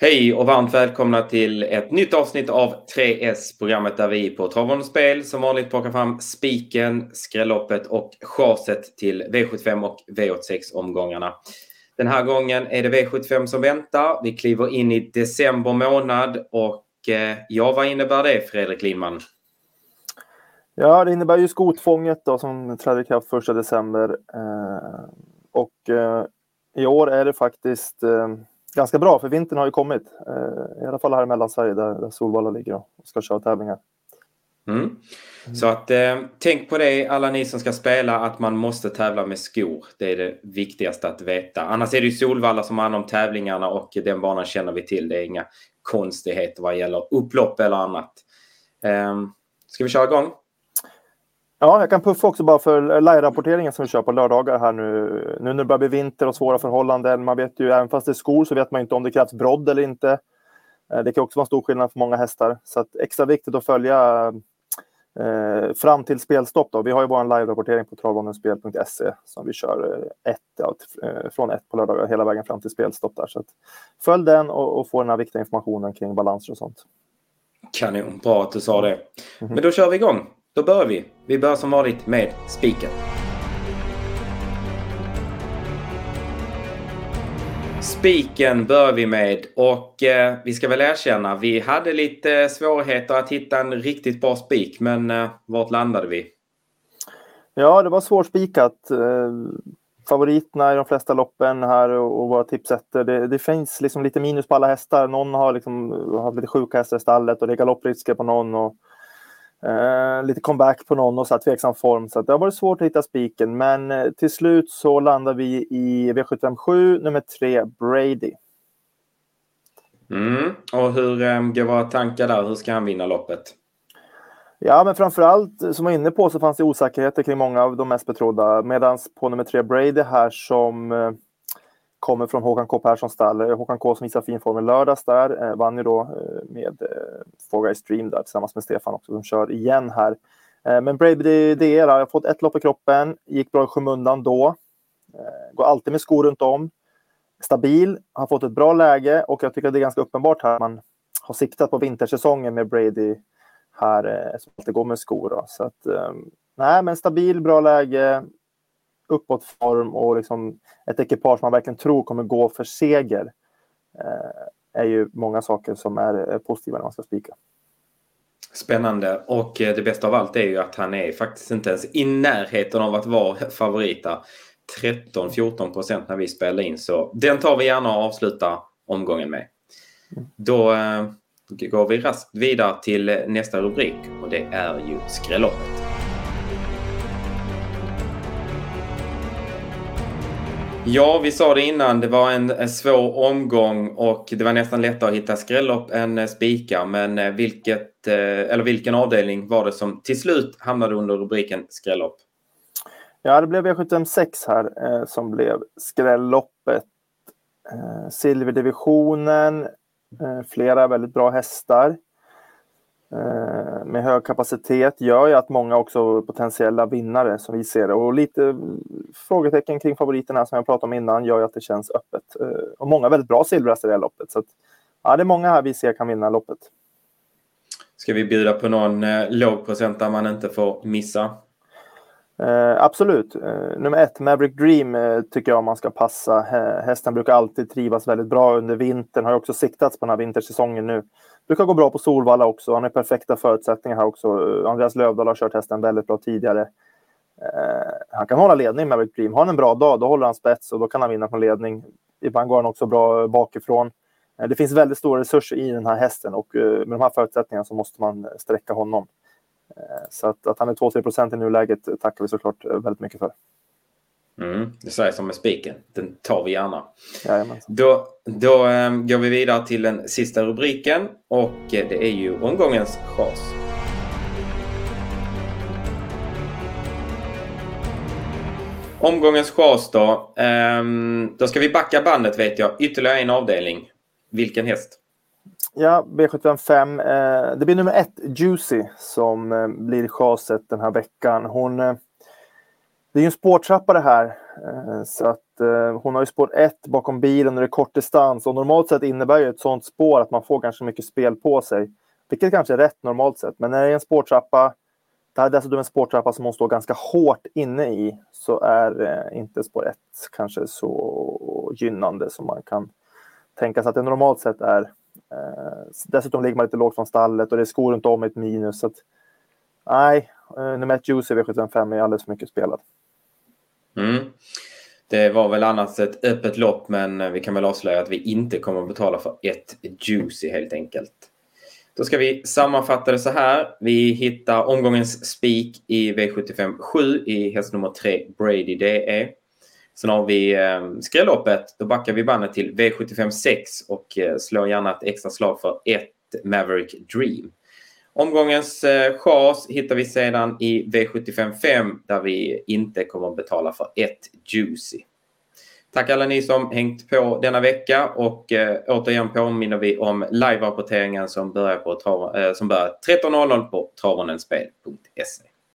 Hej och varmt välkomna till ett nytt avsnitt av 3S, programmet där vi på Travon Spel som vanligt plockar fram spiken, skrälloppet och chaset till V75 och V86-omgångarna. Den här gången är det V75 som väntar. Vi kliver in i december månad och eh, ja, vad innebär det Fredrik Lindman? Ja, det innebär ju skotfånget då, som träder i kraft 1 december. Eh, och eh, i år är det faktiskt eh, ganska bra, för vintern har ju kommit. Eh, I alla fall här i Mellansverige där, där Solvalla ligger och ska köra tävlingar. Mm. Så att eh, tänk på det alla ni som ska spela att man måste tävla med skor. Det är det viktigaste att veta. Annars är det ju Solvalla som har hand om tävlingarna och den banan känner vi till. Det är inga konstigheter vad gäller upplopp eller annat. Eh, ska vi köra igång? Ja, jag kan puffa också bara för live-rapporteringen som vi kör på lördagar här nu. Nu när det börjar bli vinter och svåra förhållanden. Man vet ju, även fast det är skor så vet man inte om det krävs brodd eller inte. Eh, det kan också vara en stor skillnad för många hästar. Så att extra viktigt att följa eh, fram till spelstopp. Då. Vi har ju vår live-rapportering på travbanenspel.se som vi kör eh, ett, ja, eh, från ett på lördagar hela vägen fram till spelstopp. Där. Så att följ den och, och få den här viktiga informationen kring balanser och sånt. Kanon, bra att du sa det. Mm -hmm. Men då kör vi igång. Då börjar vi. Vi börjar som vanligt med spiken. Spiken börjar vi med och eh, vi ska väl erkänna, vi hade lite svårigheter att hitta en riktigt bra spik, men eh, vart landade vi? Ja, det var svårspikat. Eh, favoriterna i de flesta loppen här och, och våra tipsetter. Det, det, finns liksom lite minus på alla hästar. Någon har liksom haft lite sjuka hästar i stallet och det är galopprisker på någon. Och, Eh, lite comeback på någon och så här tveksam form. Så det har varit svårt att hitta spiken. Men eh, till slut så landar vi i V757 nummer tre, Brady. Mm. Och hur eh, går våra tankar där? Hur ska han vinna loppet? Ja, men framför allt som var inne på så fanns det osäkerheter kring många av de mest betrodda. Medan på nummer tre, Brady här som eh, kommer från Håkan K Perssons stall. Eh, Håkan K som visar fin form i lördags där. Eh, vann ju då eh, med eh, Four Stream där tillsammans med Stefan också som kör igen här. Eh, men Brave DR har fått ett lopp i kroppen, gick bra i skymundan då. Eh, går alltid med skor runt om. Stabil, har fått ett bra läge och jag tycker att det är ganska uppenbart här man har siktat på vintersäsongen med Brady här eh, som alltid går med skor. Då. Så att, eh, nej, men stabil, bra läge uppåtform och liksom ett ekipage man verkligen tror kommer gå för seger eh, är ju många saker som är eh, positiva när man ska spika. Spännande och eh, det bästa av allt är ju att han är faktiskt inte ens i närheten av att vara favorit 13-14 procent när vi spelar in så den tar vi gärna och avslutar omgången med. Då eh, går vi raskt vidare till eh, nästa rubrik och det är ju skrälloppet. Ja, vi sa det innan. Det var en, svår omgång och det var nästan lättare att hitta skrällopp än eh, spikar. Men eh, vilket, eh, eller vilken avdelning var det som till slut hamnade under rubriken skrällopp? Ja, det blev V756 här som blev skrälloppet. Silverdivisionen, flera väldigt bra hästar. Eh, med hög kapacitet gör ju att många också potentiella vinnare som vi ser det. Och lite eh, frågetecken kring favoriterna som jag pratade om innan gör ju att det känns öppet. Eh, och många väldigt bra silverhästar i det här loppet. Så att, ja, det är många här vi ser kan vinna loppet. Ska vi bjuda på någon eh, låg procent där man inte får missa? Eh, absolut. Eh, nummer ett, Maverick Dream, eh, tycker jag man ska passa. Hästen brukar alltid trivas väldigt bra under vintern. Har också siktats på den här vintersäsongen nu. Brukar gå bra på Solvalla också. Han har perfekta förutsättningar här också. Eh, Andreas Lövdahl har kört hästen väldigt bra tidigare. Eh, han kan hålla ledning, Maverick Dream. Har han en bra dag, då håller han spets och då kan han vinna från ledning. Ibland går han också bra eh, bakifrån. Eh, det finns väldigt stora resurser i den här hästen och med de här förutsättningarna så måste man sträcka honom. Eh, så att, att han är 2-3 procent i nuläget tackar vi såklart väldigt mycket för. Mm, det säger som med spiken. Den tar vi gärna. Då, då um, går vi vidare till den sista rubriken och det är ju omgångens chas. Omgångens chas då. Um, då ska vi backa bandet vet jag. Ytterligare en avdelning. Vilken häst? Ja, B75. Eh, det blir nummer ett, Juicy, som eh, blir chaset den här veckan. Hon, eh, det är ju en spårtrappa det här. Eh, så att eh, hon har ju spår 1 bakom bilen och det är kort distans och normalt sett innebär ju ett sånt spår att man får ganska mycket spel på sig. Vilket kanske är rätt normalt sett, men när det är en spårtrappa, det här är dessutom en spårtrappa som hon står ganska hårt inne i, så är eh, inte spår 1 kanske så gynnande som man kan tänka sig att det normalt sett är. Eh, dessutom ligger man lite lågt från stallet och det är skor runt om ett minus. Så att, nej, eh, nummer ett Juicy V755 är alldeles för mycket spelad. Mm. Det var väl annars ett öppet lopp men vi kan väl avslöja att vi inte kommer att betala för ett Juicy helt enkelt. Då ska vi sammanfatta det så här. Vi hittar omgångens spik i V75 7 i häst nummer 3 Brady DE. Sen har vi eh, skrälloppet. Då backar vi bandet till V75 6 och eh, slår gärna ett extra slag för ett Maverick Dream. Omgångens eh, chas hittar vi sedan i V75 5 där vi inte kommer att betala för ett Juicy. Tack alla ni som hängt på denna vecka och eh, återigen påminner vi om live-rapporteringen som börjar, på, eh, som börjar 13.00 på travonenspel.se.